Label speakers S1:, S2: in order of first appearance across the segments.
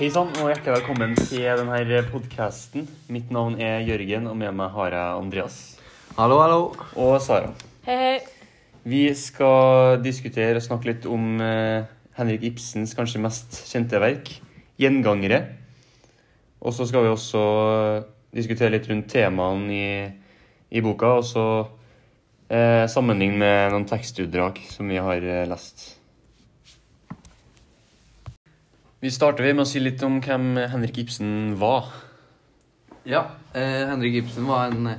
S1: Hei sann, og hjertelig velkommen til denne podkasten. Mitt navn er Jørgen, og med meg har jeg Andreas.
S2: Hallo, hallo.
S1: Og Sara.
S3: Hei, hei.
S1: Vi skal diskutere og snakke litt om eh, Henrik Ibsens kanskje mest kjente verk, 'Gjengangere'. Og så skal vi også diskutere litt rundt temaene i, i boka, og så eh, sammenligne med noen tekstutdrag som vi har eh, lest. Vi starter med å si litt om hvem Henrik Ibsen var.
S2: Ja, eh, Henrik Ibsen var en eh,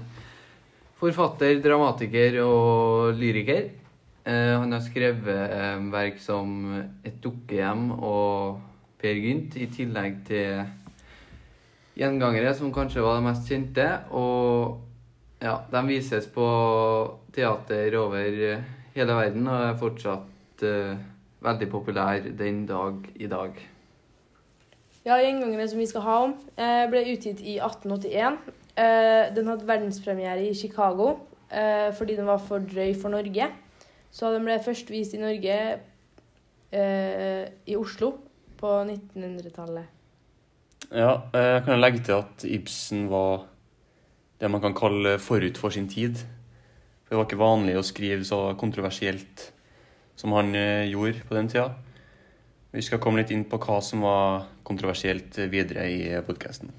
S2: forfatter, dramatiker og lyriker. Eh, han har skrevet eh, verk som Et dukkehjem og Per Gynt, i tillegg til Gjengangere, som kanskje var det mest kjente. Og ja, de vises på teater over eh, hele verden og er fortsatt eh, veldig populær den dag i dag.
S3: Ja, 'Gjengangerne som vi skal ha om, eh, ble utgitt i 1881. Eh, Den hadde verdenspremiere i Chicago eh, fordi den var for drøy for Norge. Så den ble først vist i Norge i Oslo på 1900-tallet.
S1: Ja, jeg kan legge til at Ibsen var det man kan kalle forut for sin tid. For det var ikke vanlig å skrive så kontroversielt som han gjorde på den tida. Vi skal komme litt inn på hva som var kontroversielt videre i podkasten.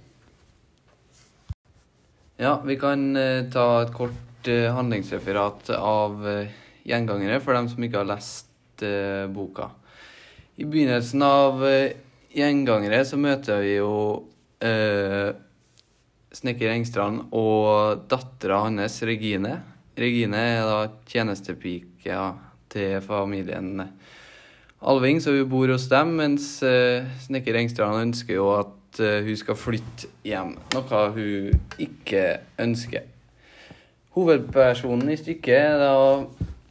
S2: Ja, vi kan eh, ta et kort eh, handlingsreferat av eh, gjengangere for dem som ikke har lest boka. I begynnelsen av gjengangere så møter vi jo eh, snekker Engstrand og dattera hans Regine. Regine er da tjenestepika til familien Alving, så hun bor hos dem, mens eh, snekker Engstrand ønsker jo at eh, hun skal flytte hjem, noe hun ikke ønsker. Hovedpersonen i stykket er da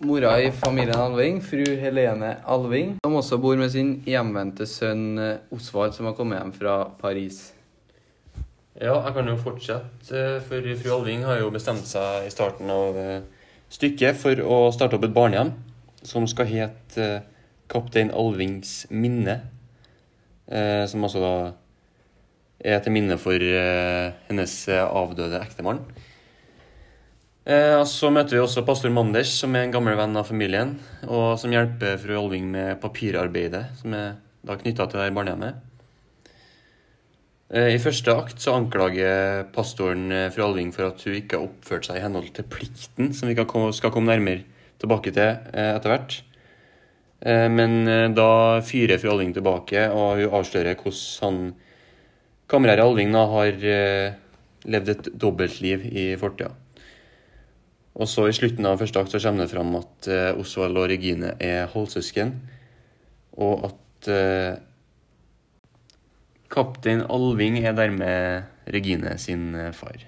S2: mora i familien Alving, fru Helene Alving, som også bor med sin hjemvendte sønn eh, Osvald, som har kommet hjem fra Paris.
S1: Ja, jeg kan jo fortsette, for fru Alving har jo bestemt seg i starten av stykket for å starte opp et barnehjem som skal hete Kaptein Alvings minne. Eh, som altså da er til minne for eh, hennes eh, avdøde ektemann. Eh, så møter vi også pastor Manders, som er en gammel venn av familien, og som hjelper fru Alving med papirarbeidet, som er da knytta til det barnehjemmet. Eh, I første akt så anklager pastoren eh, fru Alving for at hun ikke har oppført seg i henhold til plikten, som vi skal komme nærmere tilbake til etter hvert. Eh, Men eh, da fyrer fru Alving tilbake, og hun avslører hvordan han kamerat Alving da har eh, levd et dobbeltliv i fortida. Og så i slutten av første akt så kommer det fram at Osvald og Regine er halvsøsken, og at eh, kaptein Alving er dermed Regine sin far.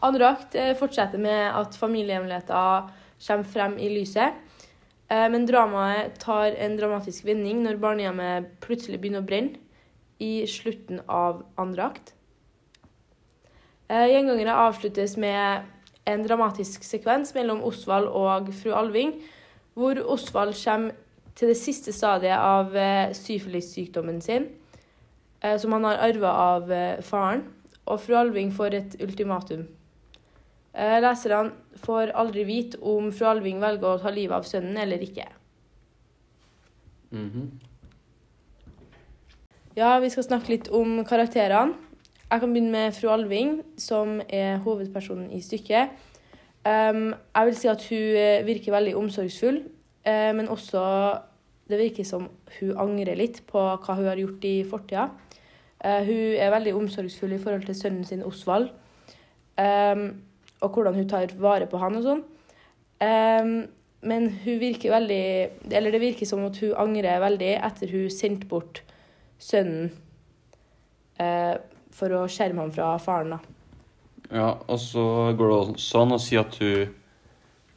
S3: Andre akt fortsetter med at familiehemmeligheter kommer frem i lyset. Eh, Men dramaet tar en dramatisk vending når barnehjemmet plutselig begynner å brenne i slutten av andre akt. Eh, Gjengangere avsluttes med en dramatisk sekvens mellom Osvald og fru Alving, hvor Osvald kommer til det siste stadiet av eh, syfilissykdommen sin, som han har arva av faren, og fru Alving får et ultimatum. Eh, Leserne får aldri vite om fru Alving velger å ta livet av sønnen eller ikke.
S2: Mhm.
S3: Ja, vi skal snakke litt om karakterene. Jeg kan begynne med fru Alving, som er hovedpersonen i stykket. Um, jeg vil si at hun eh, virker veldig omsorgsfull, uh, men også det virker som hun angrer litt på hva hun har gjort i fortida. Uh, hun er veldig omsorgsfull i forhold til sønnen sin Osvald, um, og hvordan hun tar vare på han og sånn. Um, men hun virker veldig Eller det virker som at hun angrer veldig etter hun sendte bort sønnen uh, for å skjerme ham fra faren. da.
S1: Ja, og så går det også an å si at hun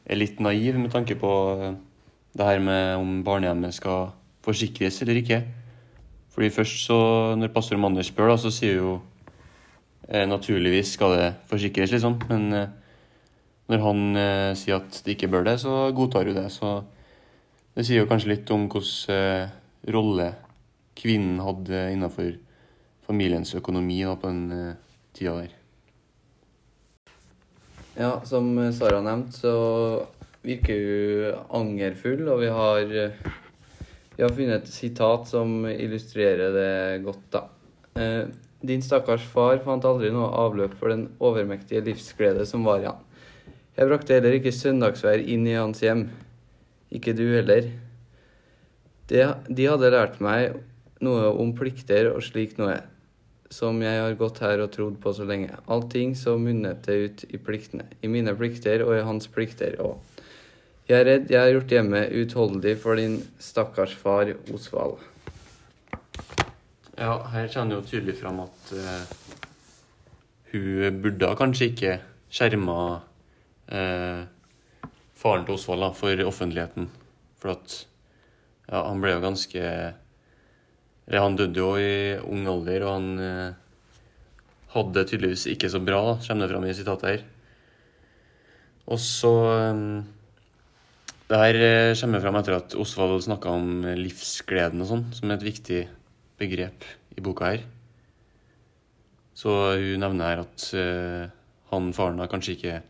S1: er litt naiv med tanke på eh, det her med om barnehjemmet skal forsikres eller ikke. Fordi først så, når pastor Manders spør, da, så sier hun eh, naturligvis skal det forsikres, liksom. Men eh, når han eh, sier at det ikke bør det, så godtar hun det. Så det sier jo kanskje litt om hvilken eh, rolle kvinnen hadde innenfor familiens økonomi da, på den eh, tida der.
S2: Ja, som Sara nevnte, så virker hun angerfull, og vi har, vi har funnet et sitat som illustrerer det godt, da. Din stakkars far fant aldri noe avløp for den overmektige livsglede som var i han. Jeg brakte heller ikke søndagsvær inn i hans hjem. Ikke du heller. De, de hadde lært meg noe om plikter og slikt noe, som jeg har gått her og trodd på så lenge. Allting så munnet det ut i pliktene. I mine plikter og i hans plikter òg. Jeg er redd jeg har gjort hjemmet uutholdelig for din stakkars far Osvald.
S1: Ja, her kjenner jo tydelig fram at eh, hun burde kanskje ikke skjerma uh, faren til Osvald da, for offentligheten. For at ja, han ble jo ganske Eller han døde jo i ung alder, og han uh, hadde tydeligvis ikke så bra, da, kommer det fram i sitatet her. Og så um, Det her eh, kommer fram etter at Osvald snakka om livsgleden og sånn, som er et viktig begrep i boka her. Så hun nevner her at uh, han faren har kanskje ikke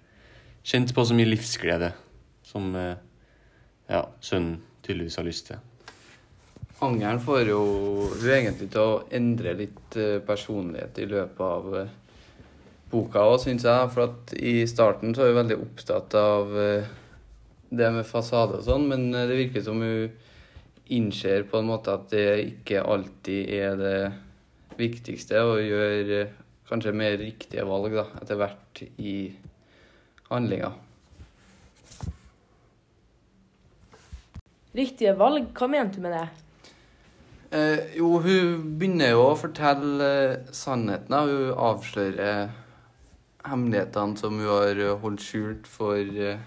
S1: kjent på så mye livsglede som uh, ja, sønnen tydeligvis har lyst til.
S2: Angeren får jo hun egentlig til å endre litt eh, personlighet i løpet av boka òg, syns jeg. For at i starten så er hun veldig opptatt av det med fasade og sånn, men det virker som hun innser på en måte at det ikke alltid er det viktigste, er å gjøre kanskje mer riktige valg da, etter hvert i handlinga.
S3: Riktige valg, hva mente du med det?
S2: Eh, jo, hun begynner jo å fortelle eh, sannheten. da. Hun avslører hemmelighetene som hun har eh, holdt skjult for eh,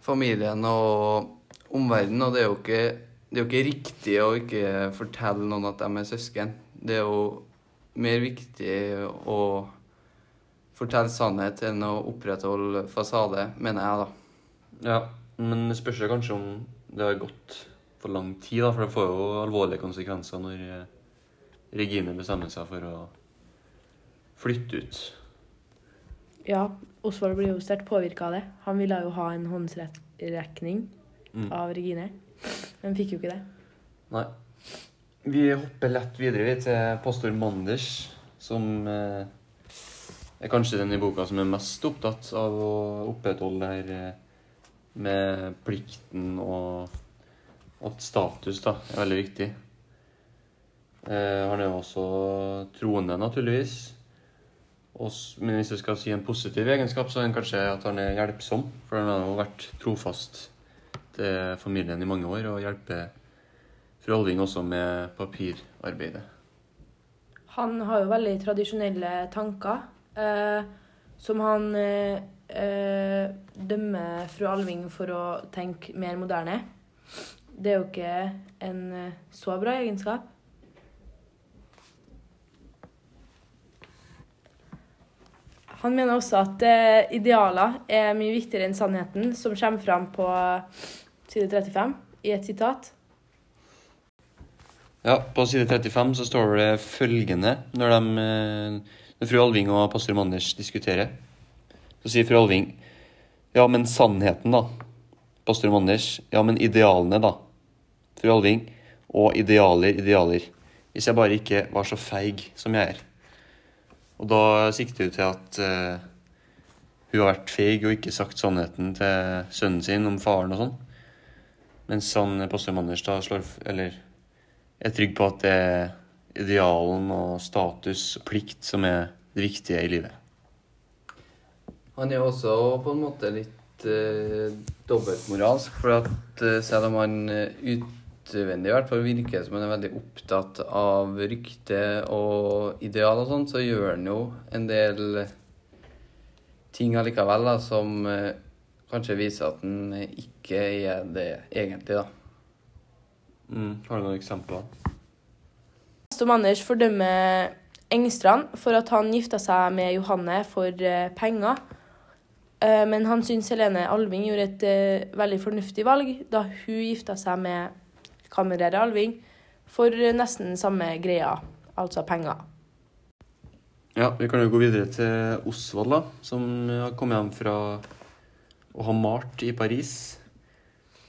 S2: familien og omverdenen. Og det er, jo ikke, det er jo ikke riktig å ikke fortelle noen at de er søsken. Det er jo mer viktig å fortelle sannhet enn å opprettholde fasade, mener jeg, da.
S1: Ja, men det spørs kanskje om det har gått for lang tid, da, for det får jo alvorlige konsekvenser når eh, Regine bestemmer seg for å flytte ut.
S3: Ja, Osvald blir jo sterkt påvirka av det. Han ville jo ha en håndsrekning
S1: Mm.
S3: av Regine, men fikk jo ikke det.
S1: Nei. Vi hopper lett videre til pastor Manders, som eh, er kanskje den i boka som er mest opptatt av å opprettholde det her eh, med plikten og at status da, er veldig viktig. Eh, han er jo også troende, naturligvis. Men hvis jeg skal si en positiv egenskap, så er han kanskje at han er hjelpsom. For han har jo vært trofast til familien i mange år og hjelper fru Alving også med papirarbeidet.
S3: Han har jo veldig tradisjonelle tanker, eh, som han eh, eh, dømmer fru Alving for å tenke mer moderne. Det er jo ikke en eh, så bra egenskap. Han mener også at eh, idealer er mye viktigere enn sannheten, som kommer fram på side 35 i et sitat.
S1: Ja, På side 35 så står det følgende når, de, eh, når fru Alving og pastor Manders diskuterer. Så sier fru Alving Ja, men sannheten, da? Pastor Manders Ja, men idealene, da? Fru Alving Og idealer, idealer. Hvis jeg bare ikke var så feig som jeg er. Og da sikter hun til at uh, hun har vært feig og ikke sagt sannheten til sønnen sin om faren og sånn. Mens han, pastor Manders da slår f- Eller er trygg på at det er idealen og status og plikt som er det viktige i livet.
S2: Han er også på en måte litt eh, dobbeltmoralsk, for at eh, selv om han eh, utvendig i hvert fall virker som han er veldig opptatt av rykte og ideal og sånn, så gjør han jo en del ting allikevel da, som eh, kanskje viser at han ikke er det egentlig, da.
S1: Mm. Har du noen eksempler?
S3: Pastor Anders fordømmer Engstrand for at han gifta seg med Johanne for eh, penger. Eh, men han syns Helene Alving gjorde et eh, veldig fornuftig valg da hun gifta seg med kammerherre Alving for nesten samme greia. altså penger.
S1: Ja, vi kan jo gå videre til Osvald, da, som har kommet hjem fra å ha malt i Paris.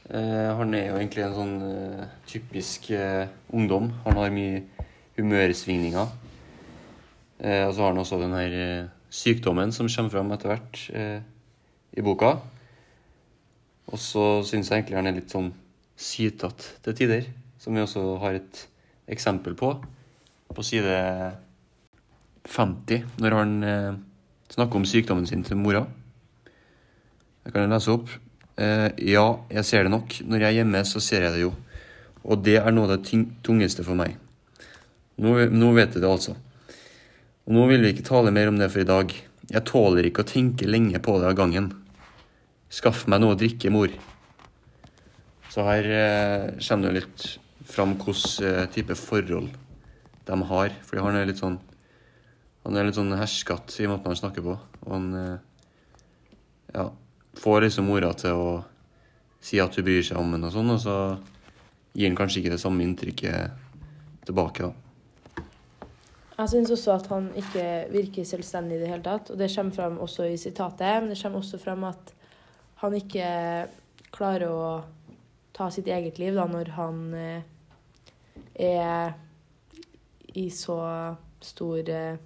S1: Eh, han er jo egentlig en sånn eh, typisk eh, ungdom. Han har mye humørsvingninger. Og så har han også den her sykdommen som kommer fram etter hvert i boka. Og så syns jeg egentlig han er litt sånn sytete til tider, som vi også har et eksempel på på side 50, når han snakker om sykdommen sin til mora. Jeg kan lese opp. Eh, ja, jeg ser det nok. Når jeg er hjemme, så ser jeg det jo. Og det er noe av det tungeste for meg. Nå, nå vet jeg det, altså. Og nå vil vi ikke tale mer om det for i dag. Jeg tåler ikke å tenke lenge på det av gangen. Skaff meg noe å drikke, mor. Så her eh, kommer det litt fram hvilken eh, type forhold de har. Fordi han er litt sånn Han er litt sånn herskete i måten han snakker på. Og han eh, ja, får liksom mora til å si at hun bryr seg om henne og sånn, og så gir han kanskje ikke det samme inntrykket tilbake, da.
S3: Jeg syns også at han ikke virker selvstendig i det hele tatt. Og det kommer fram også i sitatet, men det kommer også fram at han ikke klarer å ta sitt eget liv da, når han eh, er i så stor eh,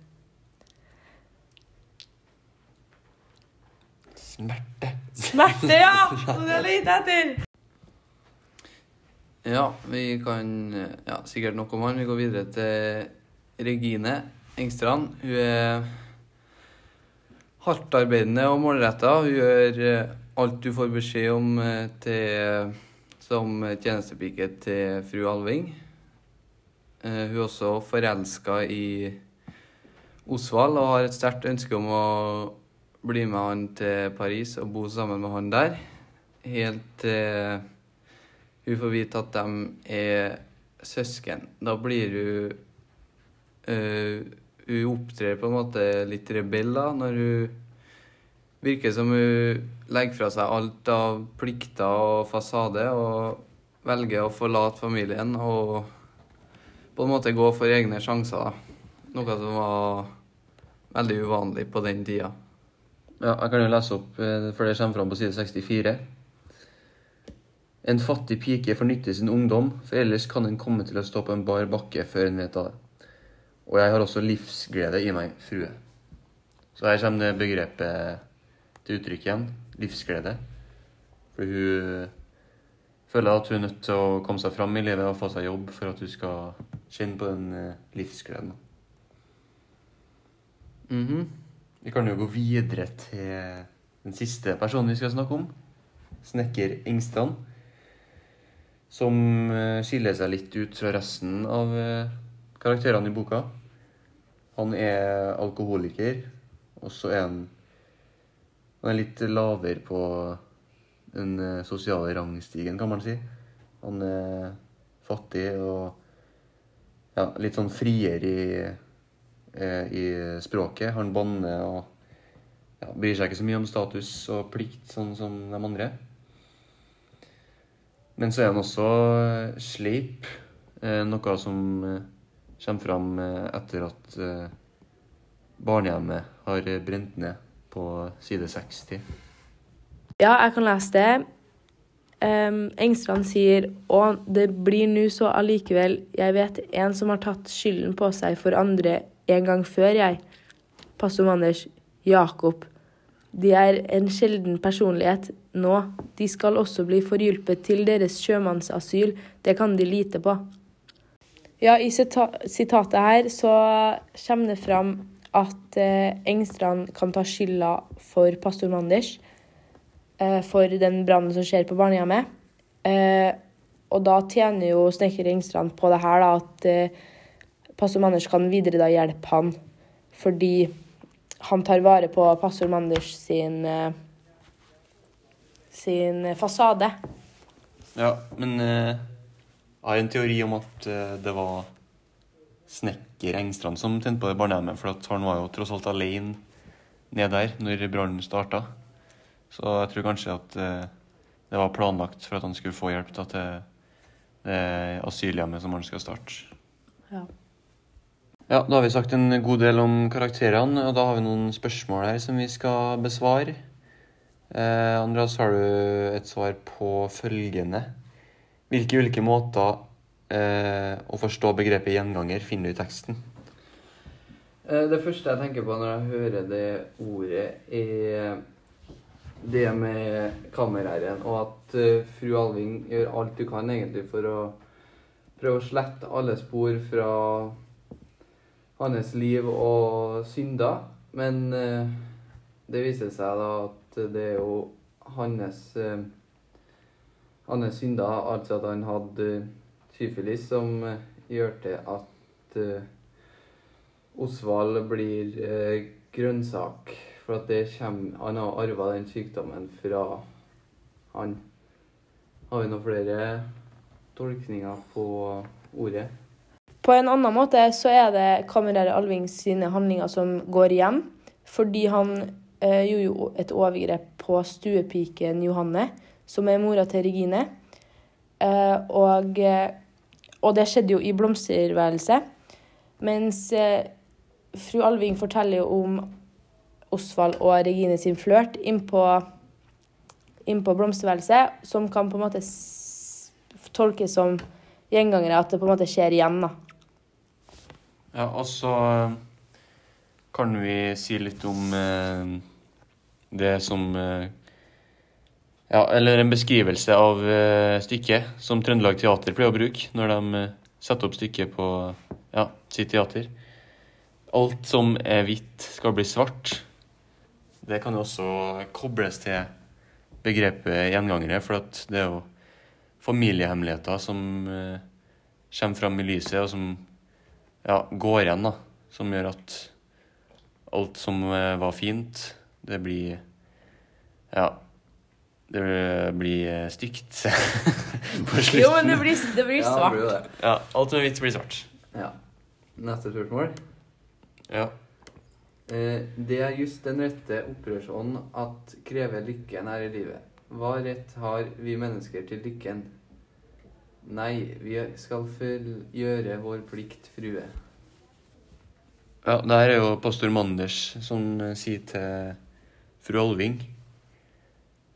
S1: Smerte.
S3: Smerte, ja! Som du er lett etter!
S2: Ja, vi kan Ja, sikkert nok om han. Vi går videre til Regine Engstrand. Hun er hardtarbeidende og målretta. Hun gjør eh, alt du får beskjed om eh, til, som tjenestepike til fru Alving. Eh, Hun er også forelska i Osvald og har et sterkt ønske om å bli med han til Paris og bo sammen med han der. Helt til hun får vite at de er søsken. Da blir hun uh, Hun opptrer på en måte litt rebell da, når hun virker som hun legger fra seg alt av plikter og fasade og velger å forlate familien og på en måte gå for egne sjanser. da. Noe som var veldig uvanlig på den tida.
S1: Ja, jeg kan jo lese opp, eh, for det kommer fram på side 64. En fattig pike får nytte sin ungdom, for ellers kan hun komme til å stå på en bar bakke før hun vet av det. Og jeg har også livsglede i meg, frue. Så her kommer det begrepet til uttrykk igjen. Livsglede. For hun føler at hun er nødt til å komme seg fram i livet og få seg jobb for at hun skal kjenne på den livsgleden. livsgleden.
S2: Mhm.
S1: Vi kan jo gå videre til den siste personen vi skal snakke om. Snekker Engstrand. Som eh, skiller seg litt ut fra resten av eh, karakterene i boka. Han er alkoholiker, og så er han Han er litt lavere på den eh, sosiale rangstigen, kan man si. Han er fattig og ja, litt sånn friere i i språket. Han banner og ja, bryr seg ikke så mye om status og plikt, sånn som de andre. Men så er han også eh, sleip, eh, noe som eh, kommer fram eh, etter at eh, barnehjemmet har eh, brent ned på side 60.
S3: Ja, jeg kan lese det. Um, Engstrand sier Og det blir nå så allikevel, jeg vet en som har tatt skylden på seg for andre en gang før, jeg. Pastor Manders. Jakob. De er en sjelden personlighet nå. De skal også bli forhjulpet til deres sjømannsasyl. Det kan de lite på. Ja, i sita sitatet her så kommer det fram at eh, Engstrand kan ta skylda for pastor Manders eh, for den brannen som skjer på barnehjemmet. Eh, og da tjener jo snekker Engstrand på det her, da, at eh, pastor Manders kan videre da hjelpe han. Fordi han tar vare på pastor Manders sin, eh, sin fasade.
S1: Ja, men eh, jeg har en teori om at eh, det var snekker Engstrand som tente på det barnehjemmet, for at han var jo tross alt alene ned der når brannen starta. Så jeg tror kanskje at det var planlagt for at han skulle få hjelp da, til det asylhjemmet som han skal starte.
S3: Ja.
S1: Ja, da har vi sagt en god del om karakterene, og da har vi noen spørsmål her som vi skal besvare. Eh, Andreas, har du et svar på følgende? Hvilke ulike måter eh, å forstå begrepet gjenganger finner du i teksten?
S2: Eh, Det første jeg tenker på når jeg hører det ordet, er det med kammerherren, og at eh, fru Alving gjør alt du kan egentlig for å prøve å slette alle spor fra hans liv og synder. Men eh, det viser seg da at det er jo hans eh, hans synder, altså at han hadde syfilis, som eh, gjør til at Osvald blir grønnsak. For at det kommer, han har arva den sykdommen fra han. Har vi noen flere tolkninger på ordet?
S3: På en annen måte så er det kammerer Alving sine handlinger som går igjen. Fordi han eh, gjorde jo et overgrep på stuepiken Johanne, som er mora til Regine. Eh, og, eh, og det skjedde jo i blomsterværelset. Mens eh, fru Alving forteller jo om Osvald og Regine sin flørt innpå inn på blomsterværelset, som kan på en måte tolkes som gjengangere, at det på en måte skjer igjen, da.
S1: Ja, og så kan vi si litt om eh, det som eh, Ja, eller en beskrivelse av eh, stykket som Trøndelag Teater pleier å bruke når de eh, setter opp stykket på ja, sitt teater. Alt som er hvitt, skal bli svart. Det kan jo også kobles til begrepet gjengangere, for det er jo familiehemmeligheter som eh, kommer fram i lyset, og som ja, går igjen, da. Som gjør at alt som eh, var fint, det blir Ja. Det blir eh, stygt på slutten.
S3: Jo, men det blir, det blir
S2: Ja, det
S3: svart.
S2: blir det.
S1: Ja, alt som er hvitt, blir svart.
S2: Ja. Neste spørsmål.
S1: Ja.
S2: Eh, det er just den rette opprørsånd at krever lykken her i livet. Hva rett har vi mennesker til lykken? Nei, vi skal gjøre vår plikt, frue.
S1: ja det her er jo pastor Manders som eh, sier til fru Alving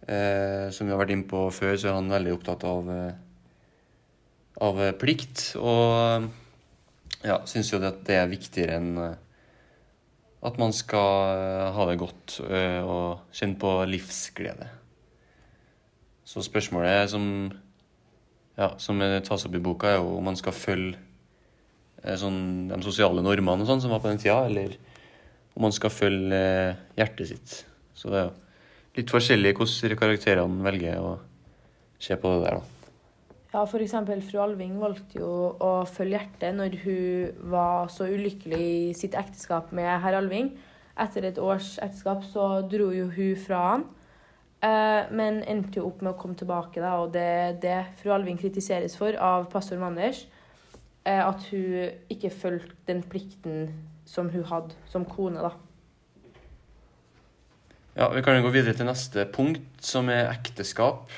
S1: eh, Som vi har vært inne på før, så er han veldig opptatt av eh, av plikt. Og eh, ja, syns jo at det er viktigere enn at man skal ha det godt og kjenne på livsglede. Så spørsmålet som, ja, som tas opp i boka, er jo om man skal følge eh, sånn, de sosiale normene og sånn som var på den tida, eller om man skal følge eh, hjertet sitt. Så det er jo litt forskjellig hvordan karakterene velger å se på det der, da.
S3: Ja, eksempel fru Alving valgte jo å følge hjertet når hun var så ulykkelig i sitt ekteskap med herr Alving. Etter et års ekteskap så dro jo hun fra han, men endte jo opp med å komme tilbake, da, og det er det fru Alving kritiseres for av pastor Manders. Eh, at hun ikke fulgte den plikten som hun hadde som kone, da.
S1: Ja, Vi kan jo gå videre til neste punkt, som er ekteskap.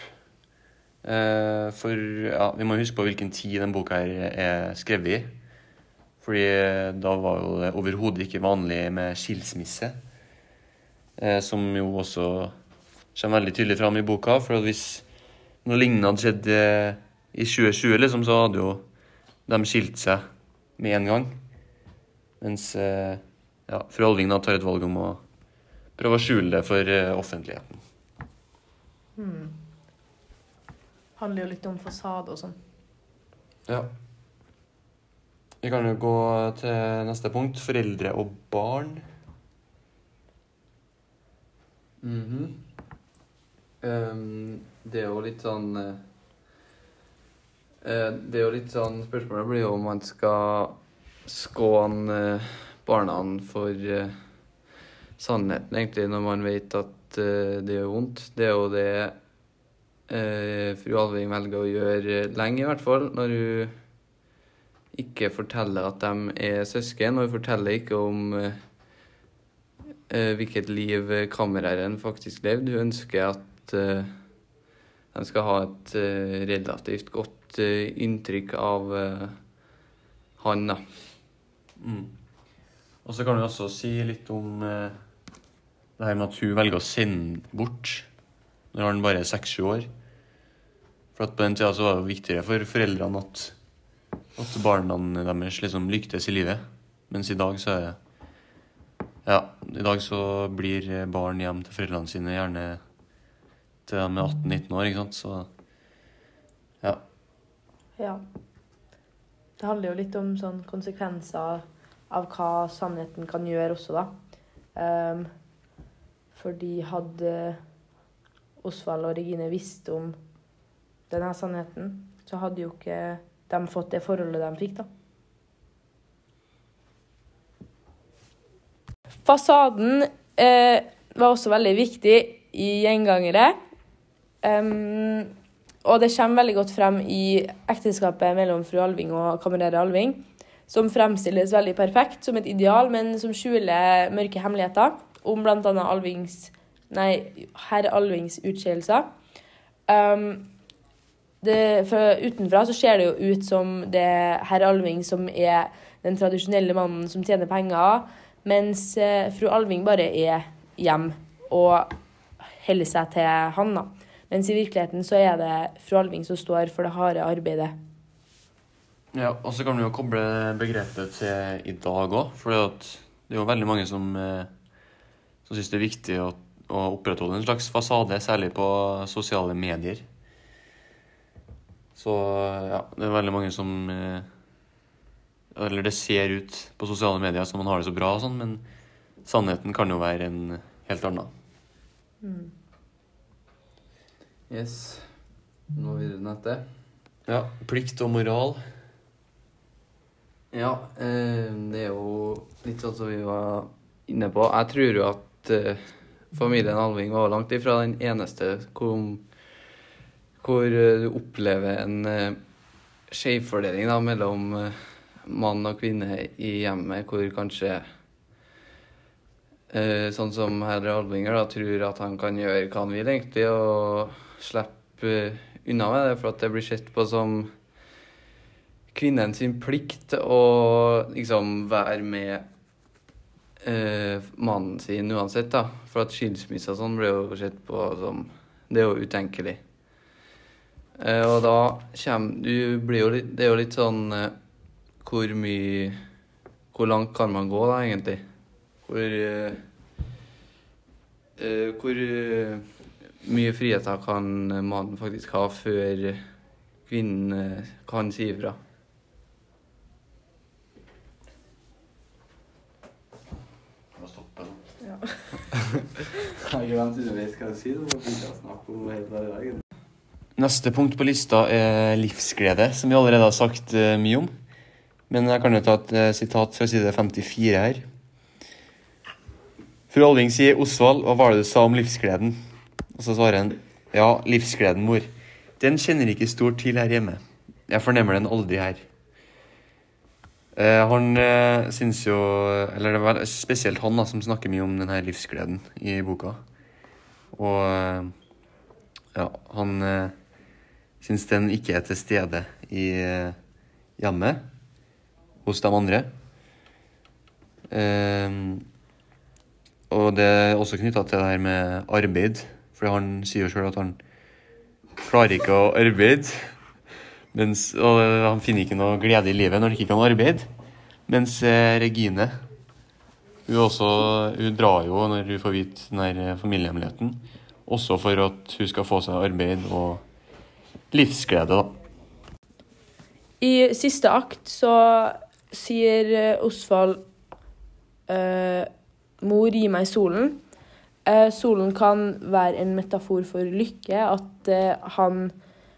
S1: Eh, for ja, vi må huske på hvilken tid den boka her er skrevet i. Fordi eh, da var jo det overhodet ikke vanlig med skilsmisse. Eh, som jo også kommer veldig tydelig fram i boka. For at hvis noe lignende hadde skjedd i 2020, liksom, så hadde jo de skilt seg med en gang. Mens eh, ja, fru Alving da tar et valg om å prøve å skjule det for eh, offentligheten.
S3: Hmm. Handler jo litt om fasade og sånn.
S1: Ja. Vi kan jo gå til neste punkt. Foreldre og barn.
S2: Mhm. Ehm, det er jo litt sånn eh, Det er jo litt sånn Spørsmålet blir jo om man skal skåne eh, barna for uh, sannheten, egentlig, når man vet at det gjør vondt. Det er jo det fru Alving velger å gjøre lenge, i hvert fall, når hun ikke forteller at de er søsken, og hun forteller ikke om hvilket liv kammerherren faktisk levde. Hun ønsker at eh, de skal ha et eh, relativt godt eh, inntrykk av han, da.
S1: Mm. Og så kan du også si litt om det her med at hun velger å sende bort når han bare er seks-sju år. For at på den tida så var det viktigere for foreldrene at, at barna deres liksom lyktes i livet. Mens i dag så er Ja, i dag så blir barn hjem til foreldrene sine gjerne til de er 18-19 år, ikke sant. Så ja.
S3: Ja. Det handler jo litt om sånn konsekvenser av hva sannheten kan gjøre også, da. Um, fordi hadde Osvald og Regine visst om denne sannheten, så hadde jo ikke de fått det forholdet de fikk, da. Fasaden eh, var også veldig viktig i gjengangere. Ehm, og det kommer veldig godt frem i ekteskapet mellom fru Alving og kamerer Alving, som fremstilles veldig perfekt som et ideal, men som skjuler mørke hemmeligheter om bl.a. Alvings Nei, herr Alvings utskeielser. Um, utenfra så ser det jo ut som det er herr Alving som er den tradisjonelle mannen som tjener penger, mens eh, fru Alving bare er hjem og holder seg til han, da. Mens i virkeligheten så er det fru Alving som står for det harde arbeidet.
S1: Ja, og så kan vi jo koble begrepet til i dag òg. For det er jo veldig mange som, eh, som syns det er viktig å, å opprettholde en slags fasade, særlig på sosiale medier. Så ja, det er veldig mange som eh, Eller det ser ut på sosiale medier som man har det så bra og sånn, men sannheten kan jo være en helt annen.
S2: Yes. Nå videre rundt dette.
S1: Ja, plikt og moral.
S2: Ja, eh, det er jo litt sånn som vi var inne på. Jeg tror jo at eh, familien Alving var langt ifra den eneste hvor, hvor eh, du opplever en eh, skjevfordeling da, mellom eh, mann og kvinne i hjemmet, hvor kanskje sånn som herr Alvinger da, tror at han kan gjøre hva han vil egentlig, og slippe eh, unna med det, for at det blir sett på som kvinnen sin plikt å liksom være med eh, mannen sin uansett, da. For at skilsmisse og sånn blir jo sett på som Det er jo utenkelig. Eh, og da kommer Du blir jo litt Det er jo litt sånn eh, Hvor mye Hvor langt kan man gå, da, egentlig? Hvor eh, eh, Hvor mye friheter kan mannen faktisk ha før kvinnen eh, kan si ifra? Dagen.
S1: Neste punkt på lista er livsglede, som vi allerede har sagt eh, mye om. Men jeg kan jo ta et eh, sitat fra side 54 her. Fru Alving sier 'Osvald, hva var det du sa om livsgleden?' Og så svarer han 'Ja, livsgleden, mor. Den kjenner ikke stort til her hjemme. Jeg fornemmer den aldri her'. Eh, han eh, syns jo Eller det vel spesielt han da, som snakker mye om denne livsgleden i boka. Og eh, ja, han eh, syns den ikke er til stede i eh, hjemmet hos de andre. Eh, og det er også knytta til det her med arbeid, for han sier jo sjøl at han klarer ikke å arbeide. Mens, og han finner ikke noe glede i livet når han ikke kan arbeide. Mens eh, Regine hun, også, hun drar jo når hun får vite den her eh, familiehemmeligheten. Også for at hun skal få seg arbeid og livsglede, da.
S3: I siste akt så sier eh, Osvald eh, Mor, gi meg solen. Eh, solen kan være en metafor for lykke, at eh, han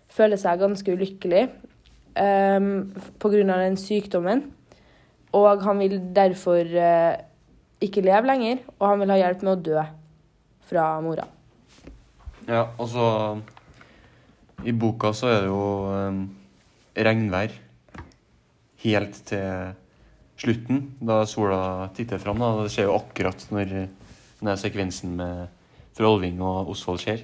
S3: føler seg ganske ulykkelig um, pga. den sykdommen. Og han vil derfor uh, ikke leve lenger, og han vil ha hjelp med å dø fra mora.
S1: Ja, altså I boka så er det jo um, regnvær helt til slutten, da sola titter fram. Da. Det skjer jo akkurat når denne sekvensen med Frolving og Osvald skjer.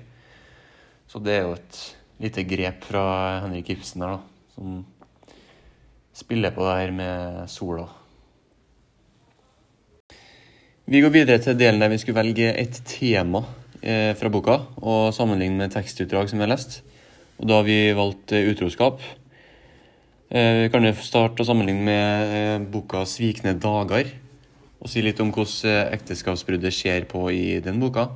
S1: Så det er jo et lite grep fra Henrik Ibsen der, da, som spiller på det her med sola. Vi går videre til delen der vi skulle velge et tema eh, fra boka og sammenligne med tekstutdrag som vi har lest. Og da har vi valgt eh, utroskap. Eh, vi kan jo starte å sammenligne med eh, boka 'Svikne dager'. Og si litt om hvordan eh, ekteskapsbruddet skjer på i den boka.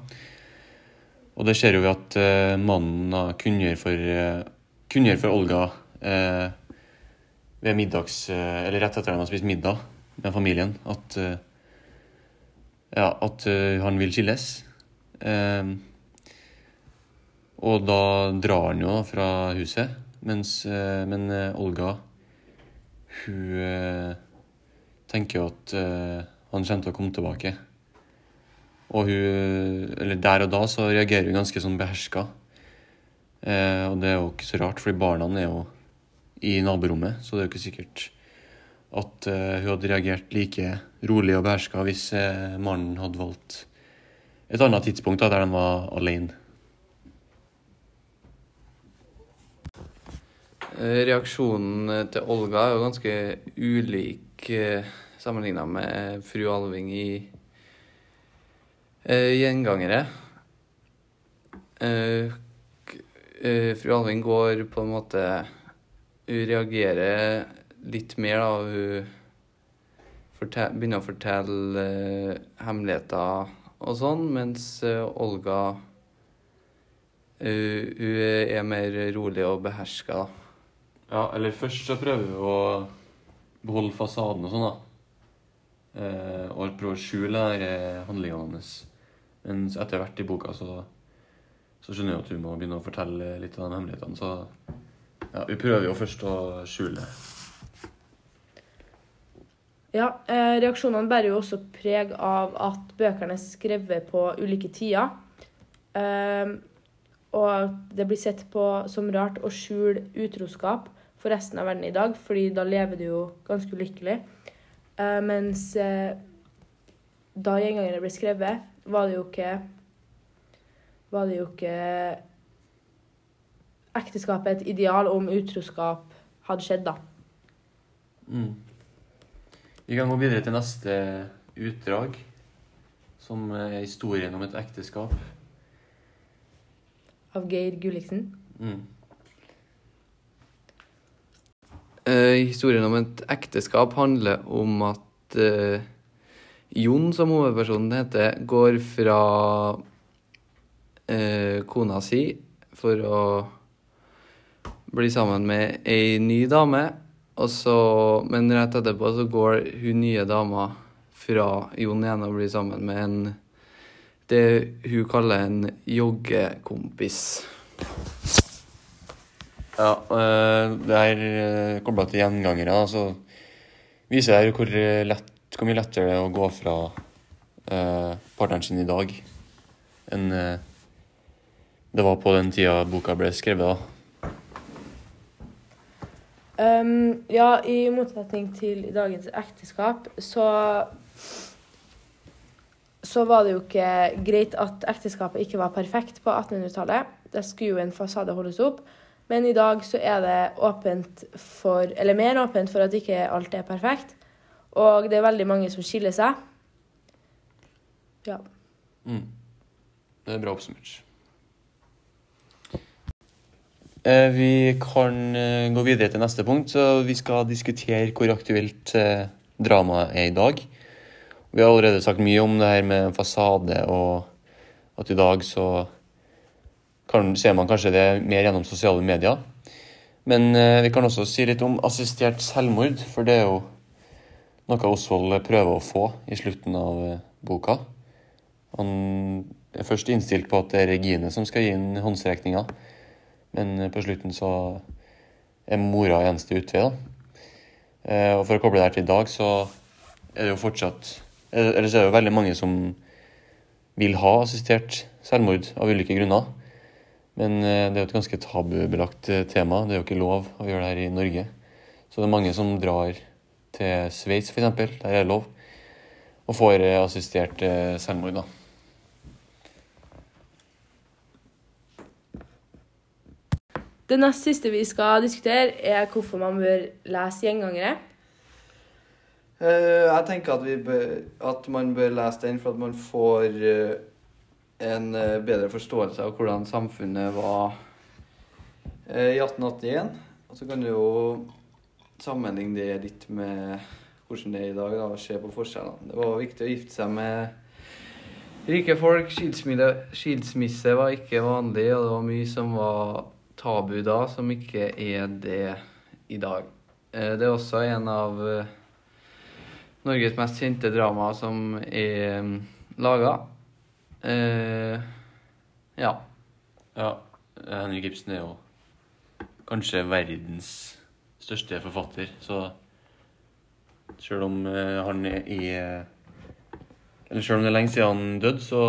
S1: Og det skjer jo ved at uh, mannen da kunngjør for, uh, kunngjør for Olga uh, ved middags... Uh, eller rett etter at han har spist middag med familien, at eh, ja, at eh, han vil skilles. Eh, og da drar han jo da fra huset, mens, eh, men eh, Olga hun eh, tenker jo at eh, han kommer til å komme tilbake. Og hun Eller der og da så reagerer hun ganske sånn beherska. Eh, og det er jo ikke så rart, fordi barna er jo i naborommet, så det er jo ikke sikkert at eh, hun hadde reagert like rolig og beherska hvis eh, mannen hadde valgt et annet tidspunkt da, der de var alene.
S2: Eh, Reaksjonen til Olga er jo ganske ulik eh, sammenligna med fru Alving i uh, Gjengangere. Uh, eh, fru Alving går på en måte Hun reagerer litt mer, da. Hun begynner å fortelle hemmeligheter og sånn, mens Olga Hun er mer rolig og beherska, da.
S1: Ja, eller først så prøver hun å beholde fasaden og sånn, da. Eh, og prøver å skjule handlingene hennes. Mens etter hvert i boka så, så skjønner jeg at hun må begynne å fortelle litt av de hemmelighetene. Så ja, hun prøver jo først å skjule det.
S3: Ja, eh, reaksjonene bærer jo også preg av at bøkene er skrevet på ulike tider. Eh, og det blir sett på som rart å skjule utroskap for resten av verden i dag, fordi da lever du jo ganske ulykkelig. Eh, mens uh, da gjengangerne ble skrevet, var det jo ikke Var det jo ikke ekteskapet et ideal om utroskap hadde skjedd, da.
S1: Mm. Vi kan gå videre til neste utdrag, som er historien om et ekteskap.
S3: Av Geir Gulliksen.
S1: Mm.
S2: Eh, historien om et ekteskap handler om at eh, Jon, som hovedpersonen heter, går fra eh, kona si for å bli sammen med ei ny dame. Så, men rett etterpå så går hun nye dama fra Jon igjen og blir sammen med en det hun kaller en joggekompis.
S1: Ja, øh, det er øh, kobla til gjengangere. Så viser det her hvor, lett, hvor mye lettere det er å gå fra partneren sin i dag enn det var på den tida boka ble skrevet. da.
S3: Um, ja, i motsetning til dagens ekteskap, så så var det jo ikke greit at ekteskapet ikke var perfekt på 1800-tallet. Det skulle jo en fasade holdes opp. Men i dag så er det åpent for Eller mer åpent for at ikke alt er perfekt. Og det er veldig mange som skiller seg. Ja.
S1: Mm. Det er bra oppsummert. Eh, Vi kan eh, gå videre til neste punkt, så vi skal diskutere hvor aktuelt eh, dramaet er i dag. Vi har allerede sagt mye om det her med fasade, og at i dag så kan, ser man kanskje det mer gjennom sosiale medier. Men eh, vi kan også si litt om assistert selvmord, for det er jo noe Osvold prøver å få i slutten av eh, boka. Han er først innstilt på at det er Regine som skal gi inn håndsrekninga, men eh, på slutten så er mora eneste utvei, da. Eh, Og for å koble det her til i dag, så er det jo fortsatt Eller eller så er det jo veldig mange som vil ha assistert selvmord av ulike grunner. Men eh, det er jo et ganske tabubelagt eh, tema. Det er jo ikke lov å gjøre det her i Norge. Så det er mange som drar til Sveits, f.eks., der er det lov, og får eh, assistert selvmord, da.
S3: Det nest siste vi skal diskutere, er hvorfor man bør lese gjengangere.
S2: Eh, jeg tenker at, vi bør, at man bør lese den for at man får en eh, bedre forståelse av hvordan samfunnet var eh, i 1881. Og så kan du jo sammenligne det litt med hvordan det er i dag, da, og se på forskjellene. Det var viktig å gifte seg med rike folk. Skilsmisse, var ikke vanlig, og det var mye som var tabu da, som ikke er det i dag. Eh, Det er også en av Norges mest kjente drama som er mm, laga. Eh, ja.
S1: Ja, Henrik Ibsen er jo kanskje verdens største forfatter, så selv om eh, han er i eh, Eller sjøl om det er lenge siden han døde, så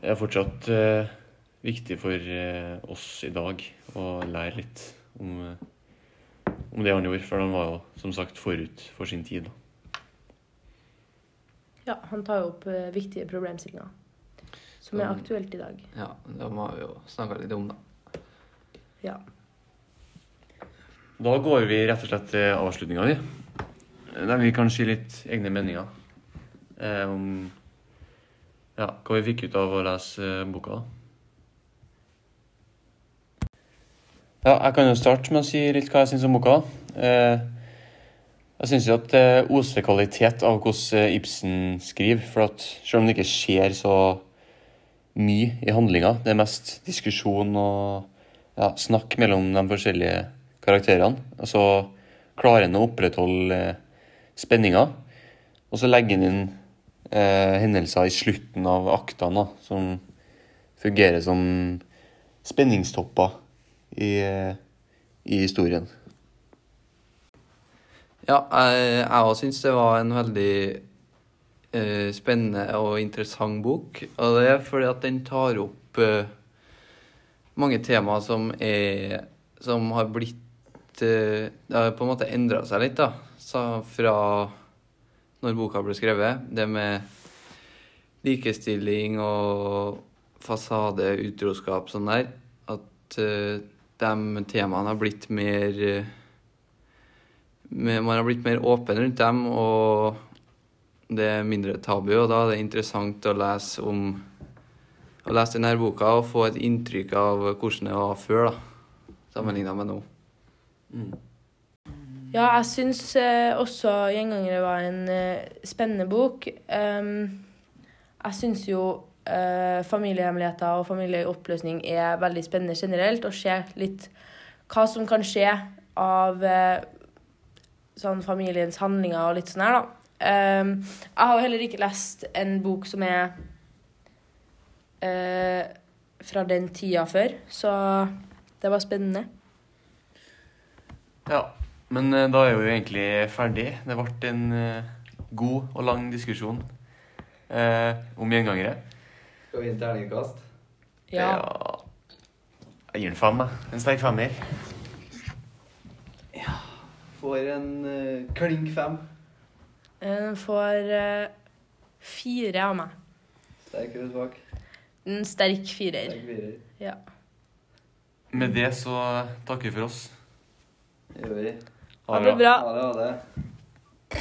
S1: er det fortsatt uh, viktig for uh, oss i dag å lære litt om, om det han gjorde, for han var jo som sagt forut for sin tid. da.
S3: Ja, han tar jo opp eh, viktige problemstillinger som er aktuelt i dag.
S2: ja. Det må vi jo snakke litt om, da.
S3: Ja.
S1: Da går vi rett og slett til avslutninga, di, Der vi kan si litt egne meninger eh, om ja, hva vi fikk ut av å lese eh, boka. Ja, jeg kan jo starte med å si litt hva jeg syns om boka. Eh, jeg syns jo at det oser kvalitet av hvordan eh, Ibsen skriver. For at selv om det ikke skjer så mye i handlinga, det er mest diskusjon og ja, snakk mellom de forskjellige karakterene. Og så klarer han å opprettholde eh, spenninga. Og så legger han inn eh, hendelser i slutten av aktene som fungerer som spenningstopper i, eh, i historien.
S2: Ja, jeg òg syns det var en veldig uh, spennende og interessant bok. Og det er fordi at den tar opp uh, mange temaer som er Som har blitt uh, Det har på en måte endra seg litt, da. Så fra når boka ble skrevet. Det med likestilling og fasade, utroskap, sånn der. At de temaene har blitt mer- man har blitt mer åpen rundt dem, og det er mindre tabu. Og da er det interessant å lese om å lese denne boka og få et inntrykk av hvordan det var før, da, sammenligna med nå.
S3: Ja, jeg syns eh, også 'Gjengangere' var en eh, spennende bok. Ehm, jeg syns jo eh, familiehemmeligheter og familieoppløsning er veldig spennende generelt, og se litt hva som kan skje av sånn familiens handlinger og litt sånn her, da. Um, jeg har jo heller ikke lest en bok som er uh, fra den tida før, så det var spennende.
S1: Ja, men eh, da er vi jo egentlig ferdig. Det ble en uh, god og lang diskusjon uh, om gjengangere.
S2: Skal vi gi en terningkast?
S3: Ja.
S1: Jeg gir den fem, jeg. En sterk femmer.
S2: Får en uh, klink fem.
S3: Den får uh, fire av meg.
S2: Sterk eller svak?
S3: En sterk firer.
S2: firer.
S3: Ja.
S1: Med det så takker vi for oss.
S2: Det gjør vi.
S3: Ha det bra.
S2: Ha det, ha det.